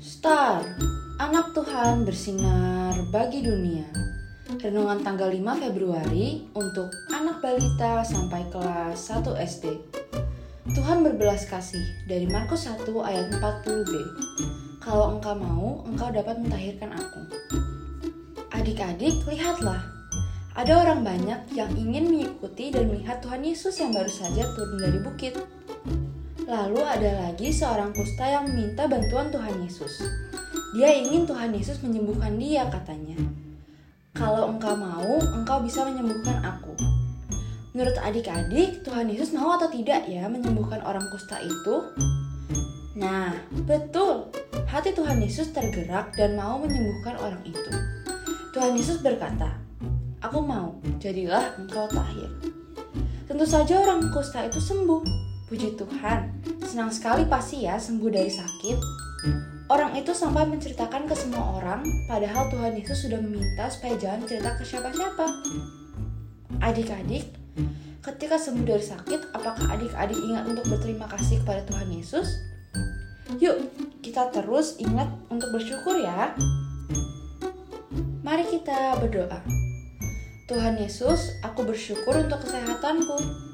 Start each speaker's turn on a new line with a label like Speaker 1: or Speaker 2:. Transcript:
Speaker 1: Star, anak Tuhan bersinar bagi dunia. Renungan tanggal 5 Februari untuk anak balita sampai kelas 1 SD. Tuhan berbelas kasih dari Markus 1 ayat 40b. Kalau engkau mau, engkau dapat mentahirkan aku. Adik-adik, lihatlah. Ada orang banyak yang ingin mengikuti dan melihat Tuhan Yesus yang baru saja turun dari bukit. Lalu ada lagi seorang kusta yang meminta bantuan Tuhan Yesus. Dia ingin Tuhan Yesus menyembuhkan dia, katanya. Kalau engkau mau, engkau bisa menyembuhkan aku. Menurut adik-adik, Tuhan Yesus mau atau tidak ya menyembuhkan orang kusta itu? Nah, betul. Hati Tuhan Yesus tergerak dan mau menyembuhkan orang itu. Tuhan Yesus berkata, Aku mau, jadilah engkau tahir. Tentu saja orang kusta itu sembuh. Puji Tuhan, senang sekali pasti ya sembuh dari sakit. Orang itu sampai menceritakan ke semua orang, padahal Tuhan Yesus sudah meminta supaya jangan cerita ke siapa-siapa. Adik-adik, ketika sembuh dari sakit, apakah adik-adik ingat untuk berterima kasih kepada Tuhan Yesus? Yuk, kita terus ingat untuk bersyukur ya. Mari kita berdoa. Tuhan Yesus, aku bersyukur untuk kesehatanku.